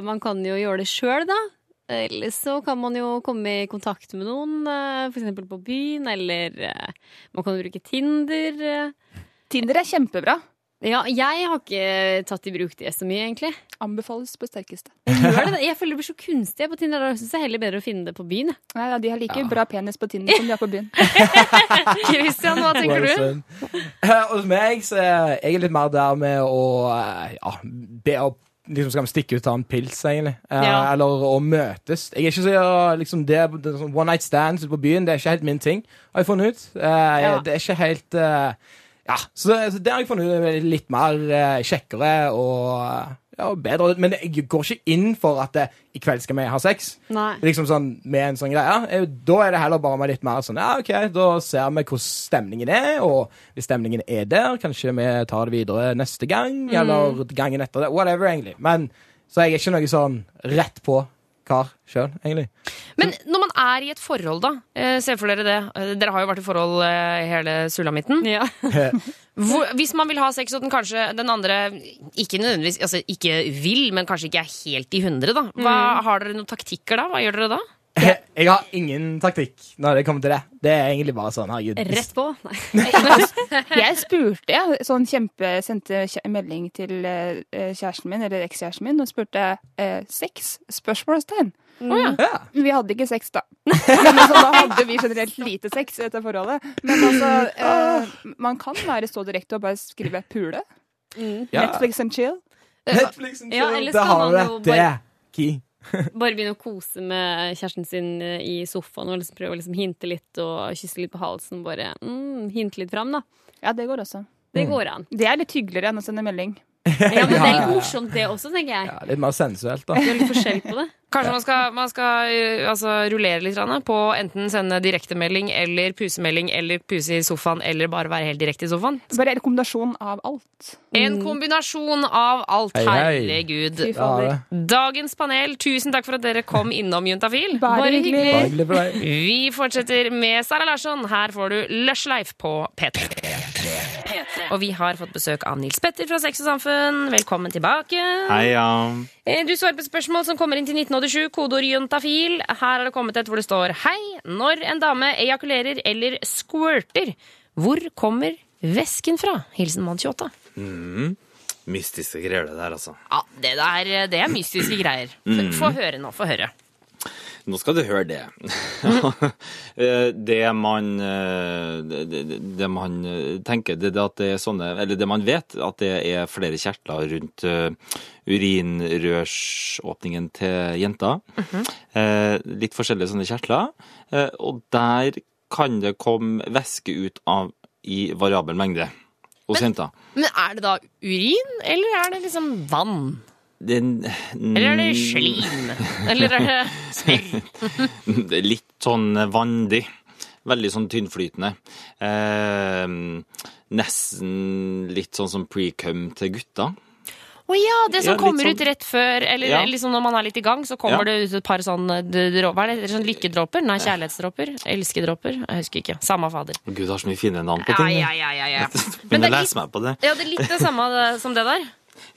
Man kan jo gjøre det sjøl, da. Eller så kan man jo komme i kontakt med noen, f.eks. for eksempel på byen, eller eh, man kan bruke Tinder. eh. Tinder er kjempebra. Ja, jeg har ikke tatt i bruk det så mye, egentlig. Anbefales på sterkeste. Gjør det det? Jeg føler det blir så kunstig på Tinder. Jeg syns jeg heller bedre å finne det på byen. Nei, ja, De har like bra penis på Tinder som de har på byen. Christian, hva tenker Well, du? Hos meg så er jeg litt mer der med å eh, ja, be opp Liksom skal vi stikke ut og ta en pils, egentlig. Eh, Ja. Eller å møtes. Jeg er ikke så liksom det, det sånn One night stands ute på byen, det er ikke helt min ting, har jeg funnet ut. Uh, Ja. Det er ikke helt eh, Ja, så, det har jeg funnet litt mer eh, kjekkere og ja, bedre. Men jeg går ikke inn for at det, i kveld skal vi ha sex. Nei. Liksom sånn med en sånn greie. Eh, Da er det heller bare med litt mer sånn Ja, OK, da ser vi hvordan stemningen er, og hvis stemningen er der, kanskje vi tar det videre neste gang, Mm. eller gangen etter det. Whatever, egentlig. Men så er jeg ikke noe sånn rett på kar sjøl, egentlig. Men når man er i et forhold, da. Eh, se for dere det. Eh, Dere har jo vært i forhold eh, hele sulamitten. Hvor, hvis man vil ha sex, og den kanskje den andre ikke nødvendigvis altså ikke vil, men kanskje ikke er helt i hundre, da. Hva, Mm. Har dere noen taktikker da? Hva gjør dere da? Jeg har ingen taktikk når det kommer til det. Det er egentlig bare sånn, herregud. Rett på. Nei. Jeg spurte, jeg. Sånn kjempe, sendte melding til eh, kjæresten min, eller ekskjæresten min, og spurte eh, sex? Spørsmålstegn. Mm. ja. Vi hadde ikke sex, da. Men altså, da hadde vi generelt lite sex i dette forholdet. Men altså, eh, man kan være så direkte og bare skrive 'pule'. Mm. Netflix and chill. Netflix and chill, ja, det har du jo det. Key. Bare begynne å kose med kjæresten sin eh, i sofaen og liksom prøve å liksom hinte litt og kysse litt på halsen. Bare mm, hinte litt fram, da. Ja, det går også. Det går an. Det er litt hyggeligere enn å sende melding. Ja, men det er litt morsomt, det også, tenker jeg. Ja, litt mer sensuelt, da. Det er litt forskjell på det. Kanskje man skal, man skal eh, altså, rullere litt Anna, på enten sende direktemelding eller pusemelding eller puse i sofaen eller bare være helt direkte i sofaen? Bare en kombinasjon av alt. En kombinasjon av alt. Hei, hei. Herregud. Ja. Dagens panel, tusen takk for at dere kom innom Juntafil. Bare hyggelig. Bare hyggelig for deg. Vi fortsetter med Sara Larsson. Her får du Lush Life på P3. Og vi har fått besøk av Nils Petter fra Sex og Samfunn. Velkommen tilbake. Hei, ja. Du svarer på spørsmål som kommer inn til 1987, kodeord juntafil. Her har det kommet et hvor det står Hei, når en dame ejakulerer eller squirter, hvor kommer væsken fra? Hilsen mann 28. Mm. Mystiske greier, det der, altså. Ja, det der det er mystiske greier. Få- Få høre nå, få høre. Nå skal du høre det. Eh, det man eh, det, man eh, tenker, det er det at det er sånne Eller det man vet, at det er flere kjertler rundt urinrørsåpningen til jenter. Eh, Litt forskjellige sånne kjertler. Eh, Og der kan det komme væske ut av i variabel mengde hos jenter. Men er det da urin, eller er det liksom vann? Den, Eller er det slim? Eller er det er litt sånn vandig. Veldig sånn tynnflytende. Eh, nesten litt sånn som pre-cum til gutter. Å ja, det som Ja, kommer sånn- ut rett før, eller Ja. liksom når man er litt i gang, så kommer Ja. det ut et par sånne d- Hva er det? Sånn lykkedråper? Nei, kjærlighetsdråper? Elskedråper? Jeg husker ikke. Samme fader. Gud, det har så mye fine navn på ting. ja, ja, ja, ja. Begynner Men det er lese meg på det. Ja, det er litt det samme som det der.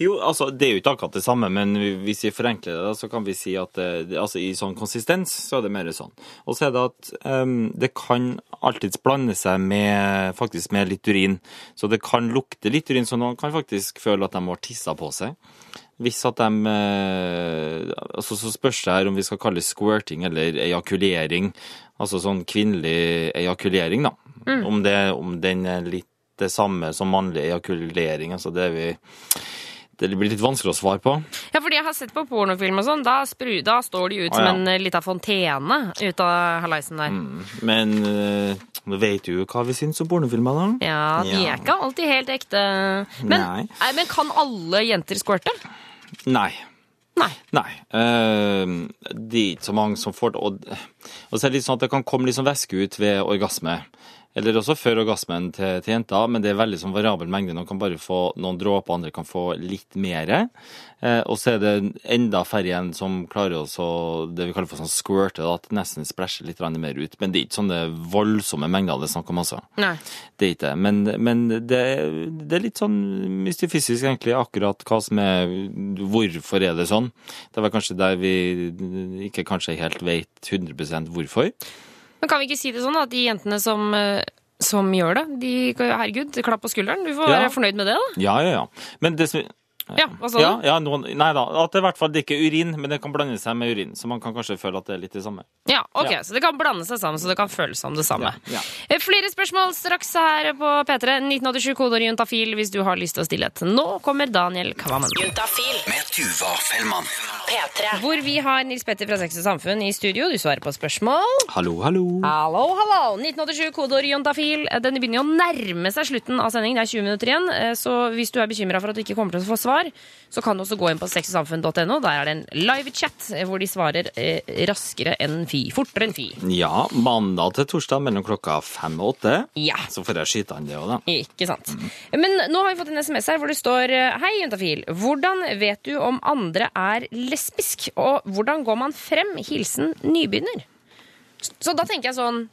Jo, altså, det er jo ikke akkurat det samme, men hvis vi forenkler det, så kan vi si at det, det- altså, i sånn konsistens så er det mer sånn. Og så er det at um, det kan alltids blande seg med, faktisk med litt urin. Så det kan lukte litt urin, så noen kan faktisk føle at de har tissa på seg. Hvis at de eh, altså Så spørs det her om vi skal kalle det squirting eller ejakulering. Altså sånn kvinnelig ejakulering, da. Mm. Om, det, om den er litt det samme som mannlig ejakulering. Altså det er vi Det blir litt vanskelig å svare på. Ja, fordi jeg har sett på pornofilm og sånn. Da, da står de ut Å, som en eh, lita fontene ut av halaisen der. Men eh, nå vet du jo hva vi syns om pornofilmer, da. Ja, de Ja. er ikke alltid helt ekte. Men, Nei. Nei, men kan alle jenter squirte? Nei. Nei. Nei. Uh, det er ikke så mange som får det. Og Og så er det litt sånn at det kan komme litt sånn væske ut ved orgasme. Eller også før orgasmen til, til jenter, men det er veldig sånn variabel mengde. Noen kan bare få noen dråper, andre kan få litt mer. Eh, og så er det enda færre igjen som klarer også det vi kaller for sånn squirte, at det nesten splæsjer litt mer ut. Men det er ikke sånne voldsomme mengder det er snakk om, altså. Nei. Det er ikke det. Men, men det, det er litt sånn mystifisisk, egentlig, akkurat hva som er Hvorfor er det sånn? Det vel kanskje der vi ikke kanskje helt vet 100% hvorfor. Men kan vi ikke si det sånn at de jentene som, eh, som gjør det, de, herregud, klapp på skulderen. Du får Ja. være fornøyd med det, da. Ja, ja, ja. Men det som Ja, hva sa ja, du? ja, noen, nei da, at det i hvert fall det ikke er urin, men det kan blande seg med urin. Så man kan kanskje føle at det er litt det samme. Ja, ok, Ja. Så det kan blande seg sammen, så det kan føles som det samme. Ja. Eh, Flere spørsmål straks her på P3. 1987 kodeord juntafil hvis du har lyst til å stille et. Nå kommer Daniel Kvammen. Juntafil Med Tuva Fellmann. P3. Hvor vi har Nils Petter fra Sex og Samfunn i studio. Du svarer på spørsmål. Hallo, hallo. Hallo, hallo! 1987 kodeord juntafil. Eh, Den begynner å nærme seg slutten av sendingen. Det er 20 minutter igjen. eh, Så hvis du er bekymra for at du ikke kommer til å få svar, så kan du også gå inn på sexogsamfunn.no. Der er det en live-chat eh, hvor de svarer raskere enn fy. Fortere enn fy. Ja, mandag til torsdag mellom klokka fem og åtte. Ja. Så får jeg skyte an det òg, da. Ikke sant. Men nå har vi fått en SMS her hvor det står Hei, jontafil. Hvordan vet du om andre er lesbisk? Og hvordan går man frem? Hilsen nybegynner. Så da tenker jeg sånn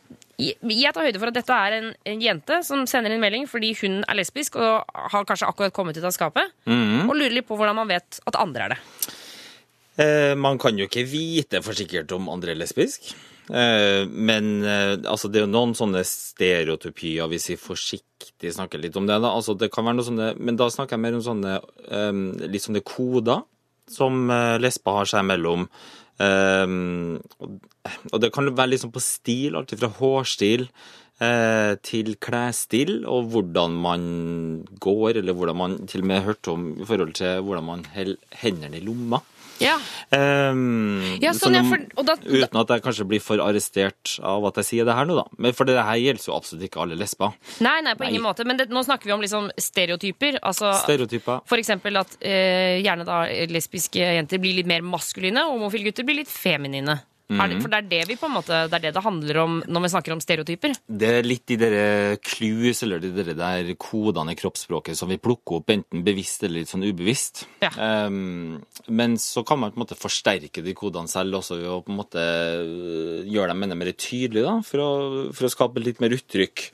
Jeg tar høyde for at dette er en, en jente som sender inn melding fordi hun er lesbisk og har kanskje akkurat kommet ut av skapet. Mhm. Og lurer litt på hvordan man vet at andre er det. Eh, man kan jo ikke vite for sikkert om andre er lesbisk. Eh, men eh, altså, det er jo noen sånne stereotypier, hvis vi forsiktig snakker litt om det. da. Altså, det kan være noe sånne, Men da snakker jeg mer om sånne eh, litt sånne koder som eh, lesber har seg imellom. Um, og, og det kan være sånn på stil, alt fra hårstil til klesstil, og hvordan man går, eller hvordan man til og med hørte om i forhold til hvordan man holder hendene i lomma. Ja. Um, Ja, sånn, så ja, for- da- uten at jeg kanskje blir for arrestert av at jeg sier det her nå, da. Men for det her gjelder jo absolutt ikke alle lesber. Nei, nei, på Nei. ingen måte. Men det, nå snakker vi om liksom stereotyper. Altså, Stereotyper. For eksempel at eh, gjerne da lesbiske jenter blir litt mer maskuline, og homofile gutter blir litt feminine. Er det, Mhm. for det er det vi på en måte Det er det det handler om når vi snakker om stereotyper. Det er litt de der clues, eller de der, der kodene i kroppsspråket som vi plukker opp, enten bevisst eller litt sånn ubevisst. Ehm, men så kan man på en måte forsterke de kodene selv også ved å på en måte øh, gjøre dem enda mer tydelige, da, for å, for å skape litt mer uttrykk.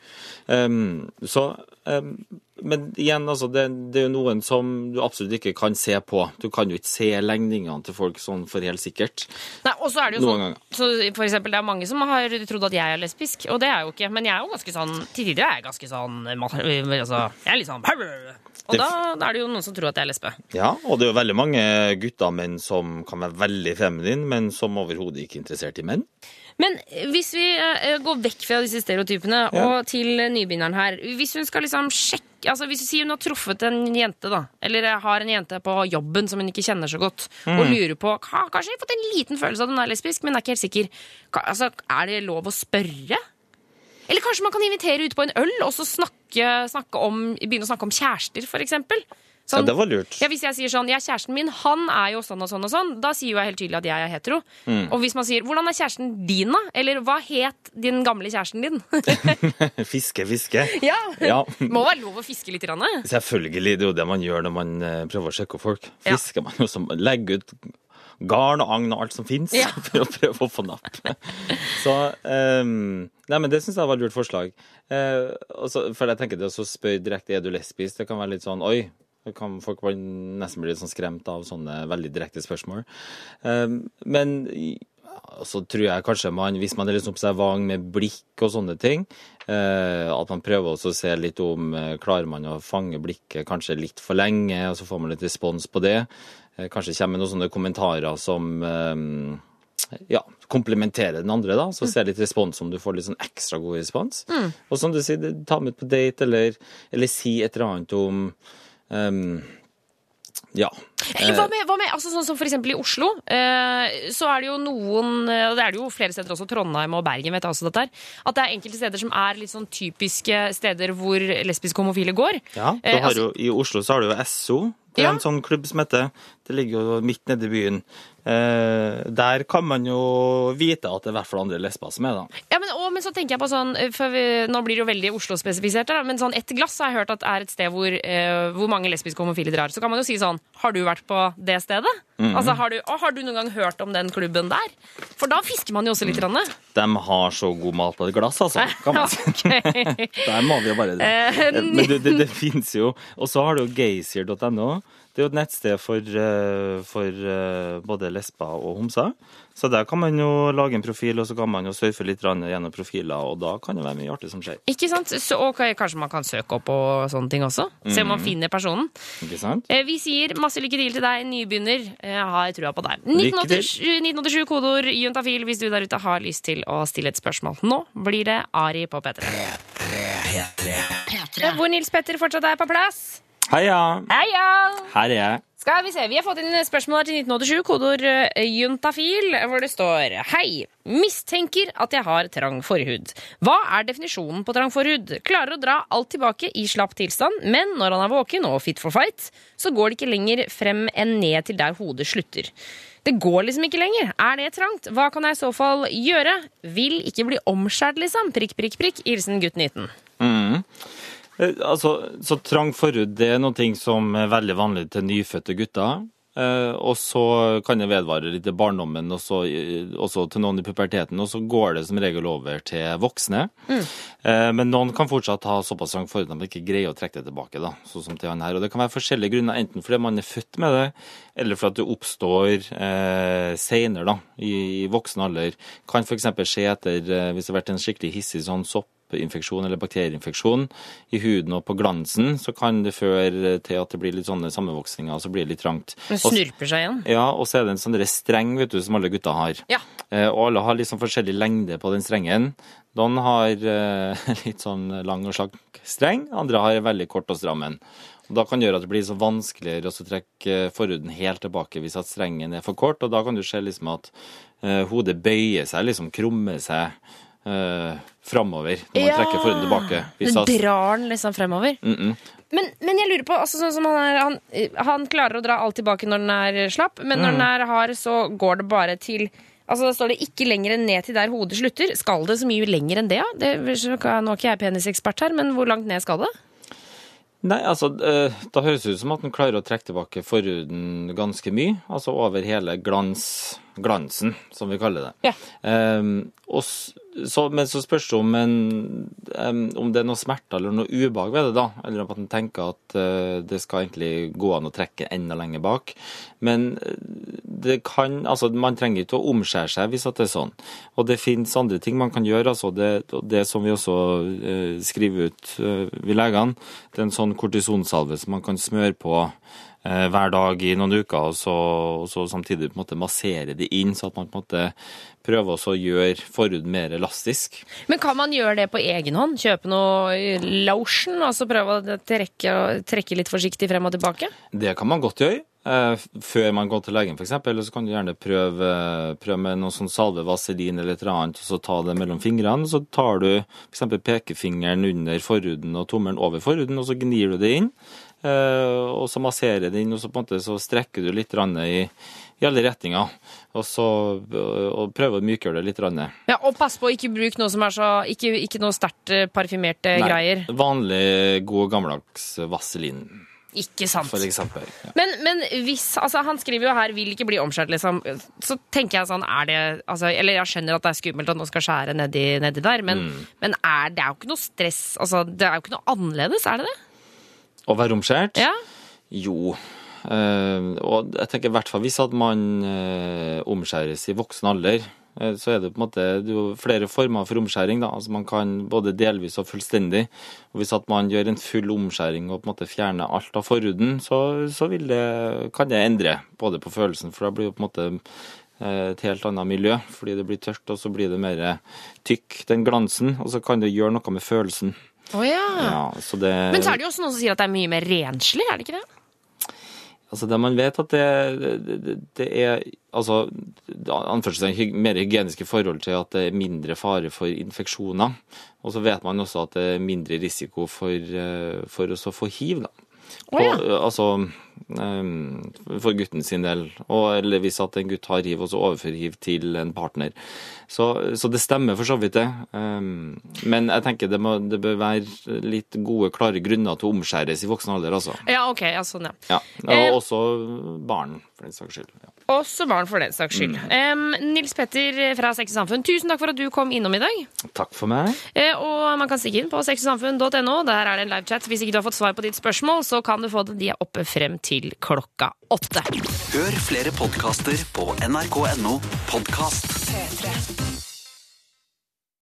Um, så ehm, men igjen, altså, det, det er jo noen som du absolutt ikke kan se på. Du kan jo ikke se legningene til folk sånn for helt sikkert. Nei, og så er det jo Noen sånn, så for eksempel, Det er mange som har trodd at jeg er lesbisk, og det er jeg jo ikke. Men jeg er jo ganske sånn til tider er jeg ganske sånn altså, Jeg er litt sånn Og da, da er det jo noen som tror at jeg er lesbe. Ja, og det er jo veldig mange gutter og menn som kan være veldig feminine, men som overhodet ikke er interessert i menn. Men hvis vi eh, går vekk fra disse stereotypene Ja. og til nybegynneren her Hvis hun skal liksom sjekke altså Hvis vi sier hun har truffet en jente, da, eller har en jente på jobben som hun ikke kjenner så godt, og Mm. lurer på Kanskje fått en liten følelse av at hun er lesbisk, men er ikke helt sikker. Altså, er det lov å spørre? Eller kanskje man kan invitere ut på en øl og så snakke, snakke om, begynne å snakke om kjærester, for eksempel? Ja, det var lurt. Ja, Hvis jeg sier sånn, ja, kjæresten min han er jo sånn og sånn og sånn, da sier jo jeg helt tydelig at jeg er hetero. Mm. Og hvis man sier 'hvordan er kjæresten din', da? Eller 'hva het din gamle kjæresten din'? fiske, fiske. ja. Ja. Må være lov å fiske litt. Rann, Selvfølgelig, det er jo det man gjør når man eh, prøver å sjekke opp folk. Fisker man jo som legger ut garn og agn og alt som fins, Ja. for å prøve å få napp. Så um, Nei, men det syns jeg var et lurt forslag. Uh, også, for jeg tenker det å så spørre direkte er du lesbisk, det kan være litt sånn oi. Kan folk bare nesten bli litt sånn skremt av sånne veldig direkte spørsmål. Ehm, men så tror jeg kanskje man, hvis man er litt observant med blikk og sånne ting, eh, at man prøver også å se litt om eh, Klarer man å fange blikket kanskje litt for lenge, og så får man litt respons på det. Eh, kanskje kommer noen sånne kommentarer som eh, ja, komplementerer den andre, da. Så ser litt respons om du får litt sånn ekstra god respons. Mm. Og som du sier, ta med på date, eller, eller si et eller annet om ehm, ja. Hva med, hva med altså sånn som eksempel i Oslo, eh, så er det jo noen eh, Og det er det jo flere steder også, Trondheim og Bergen, vet jeg også dette her. At det er enkelte steder som er litt sånn typiske steder hvor lesbiske homofile går. Ja, Eh, altså- jo, I Oslo så har du jo SO. Det er Ja. en sånn klubb som heter Det ligger jo midt nede i byen. Eh, der kan man jo vite at det er i hvert fall andre lesber som er, da. Ja, men, men så tenker jeg på sånn for vi, Nå blir det jo veldig Oslo-spesifisert, men sånn ett glass har jeg hørt at er et sted hvor, eh, hvor mange lesbiske homofile drar. Så kan man jo si sånn Har du vært på det stedet? Mm. Altså, har du, har du noen gang hørt om den klubben der? For da fisker man jo også litt. Rann. De har så god mat på et glass, altså. Kan man si. Der må vi jo bare det. Men det, det, det fins jo Og så har du jo gaysir.no. Det er jo et nettsted for, eh, for eh, både lesber og homser. Så der kan man jo lage en profil, og så kan man jo surfe litt gjennom profiler, og da kan det være mye artig som skjer. Ikke sant? Så, og kanskje man kan søke opp og sånne ting også? Se om man Mhm. finner personen. Ikke sant? Eh, Vi sier masse lykke til til deg, nybegynner. Jeg har trua på deg. Lykke til. 1987, 1987 kodeord juntafil hvis du der ute har lyst til å stille et spørsmål. Nå blir det Ari på P3. P3, P3, P3. Hvor Nils Petter fortsatt er på plass. Heia! Heia! Her er jeg. Skal vi se, Vi har fått inn spørsmål til 1987, kodeord eh, juntafil, hvor det står Hei. Mistenker at jeg har trang forhud. Hva er definisjonen på trang forhud? Klarer å dra alt tilbake i slapp tilstand, men når han er våken og fit for fight, så går det ikke lenger frem enn ned til der hodet slutter. Det går liksom ikke lenger. Er det trangt? Hva kan jeg i så fall gjøre? Vil ikke bli omskjært, liksom. Prikk, prikk, prikk. Hilsen gutt 19. Mhm. Eh, Altså, så trang forhud det er noe som er veldig vanlig til nyfødte gutter. Eh, og så kan det vedvare litt i barndommen, og så, eh, også til noen i puberteten. Og så går det som regel over til voksne. Mm. men noen kan fortsatt ha såpass trang forhud at de ikke greier å trekke det tilbake. da, sånn som til han her. Og det kan være forskjellige grunner, enten fordi man er født med det, eller fordi det oppstår eh, senere da, i, i voksen alder. Kan f.eks. skje etter eh, hvis det har vært en skikkelig hissig sånn soppinfeksjon eller bakterieinfeksjon i huden og på glansen, så kan det føre til at det blir litt sånne sammenvoksninger, og så blir det litt trangt. Det snurper seg igjen. ja, og så er det en sånn streng vet du, som alle gutter har. Ja. Eh, og alle har sånn forskjellig lengde på den strengen. Noen har eh, litt sånn lang og slank streng, andre har veldig kort og stram en. Da kan det gjøre at det blir så vanskeligere å trekke forhuden helt tilbake hvis at strengen er for kort, og da kan du se liksom at eh, hodet bøyer seg, liksom krummer seg eh, framover når man trekker forhuden tilbake. Hvis Du drar den liksom fremover. Mm -mm. Men, men jeg lurer på, altså sånn som han, er, han, han klarer å dra alt tilbake når den er slapp, men når Mm. den er hard, så går det bare til Altså Da står det ikke lenger enn ned til der hodet slutter. Skal det så mye lenger enn det? Ja? det nå er ikke jeg penisekspert her, men hvor langt ned skal det? Nei, altså, eh, da høres det ut som at den klarer å trekke tilbake forhuden ganske mye. Altså over hele glans, glansen, som vi kaller det. Ja. Um, og så, men så spørs det om, en, um, om det er noe smerte eller noe ubehag ved det, da. Eller om at en tenker at uh, det skal egentlig gå an å trekke enda lenger bak. Men eh, det kan Altså, man trenger ikke å omskjære seg hvis at det er sånn. Og det finnes andre ting man kan gjøre. altså Det, det som vi også uh, skriver ut, uh, ved legene, det er en sånn kortisonsalve som man kan smøre på hver dag i noen uker, og så, og så samtidig på en måte massere det inn, så at man på en måte prøver også å gjøre forhuden mer elastisk. Men kan man gjøre det på egen hånd? Kjøpe noe lotion og så prøve å trekke, trekke litt forsiktig frem og tilbake? Det kan man godt gjøre. eh, før man går til legen, f.eks. Eller så kan du gjerne prøve, prøve med noe sånn salve, vaselin eller et eller annet, og så ta det mellom fingrene. Så tar du f.eks. pekefingeren under forhuden og tommelen over forhuden, og så gnir du det inn. Eh, og så masserer det inn, og så på en måte så strekker du litt i, i alle retninger. Og så og prøver å mykgjøre det litt. Ja, Og pass på å ikke bruke noe som er så Ikke, ikke noe sterkt eh, parfymerte Nei, greier. Vanlig, god, gammeldags vaselin, Ikke sant. for eksempel. Ja. Men, men hvis altså Han skriver jo her 'vil ikke bli omskjært', liksom. Så tenker jeg sånn er det, altså, Eller jeg skjønner at det er skummelt at noen skal skjære nedi, nedi der, men, Mm. men er, det er jo ikke noe stress. Altså, det er jo ikke noe annerledes, er det det? Å være omskjært? Ja. Jo. Eh, og jeg tenker i hvert fall hvis at man eh, omskjæres i voksen alder, eh, så er det på en måte det er jo flere former for omskjæring. da, altså Man kan både delvis og fullstendig. og Hvis at man gjør en full omskjæring og på en måte fjerner alt av forhuden, så, så det, kan det endre både på følelsen, for da blir det på en måte et helt annet miljø, fordi det blir tørt, og så blir det mer tykk, den glansen, og så kan det gjøre noe med følelsen. Å ja. Ja, så det, Men så er det jo også noen som sier at det er mye mer renslig, er det ikke det? Altså det man vet at det, det, det, er altså, anførselstegn, mer hygieniske forhold til at det er mindre fare for infeksjoner. Og så vet man også at det er mindre risiko for, eh, for å få hiv. Da. Å, ja. Altså, eh, for gutten sin del. Og, eller hvis at en gutt har hiv, og så overfører hiv til en partner. Så, så det stemmer for så vidt, det. Eh, men jeg tenker det, må, det bør være litt gode, klare grunner til å omskjæres i voksen alder, altså. Ja, ok, ja, sånn, ja. Ja, Eh, Og også barn, for den saks skyld. Ja. Også barn, for den saks skyld. Em, Nils Petter fra Sex og Samfunn, tusen takk for at du kom innom i dag. Takk for meg. Eh, og man kan stikke inn på sexogsamfunn.no. Der er det en livechat. Hvis ikke du har fått svar på ditt spørsmål, så kan du få det. De er oppe frem til klokka åtte. Hør flere podkaster på nrk.no podkast. P3.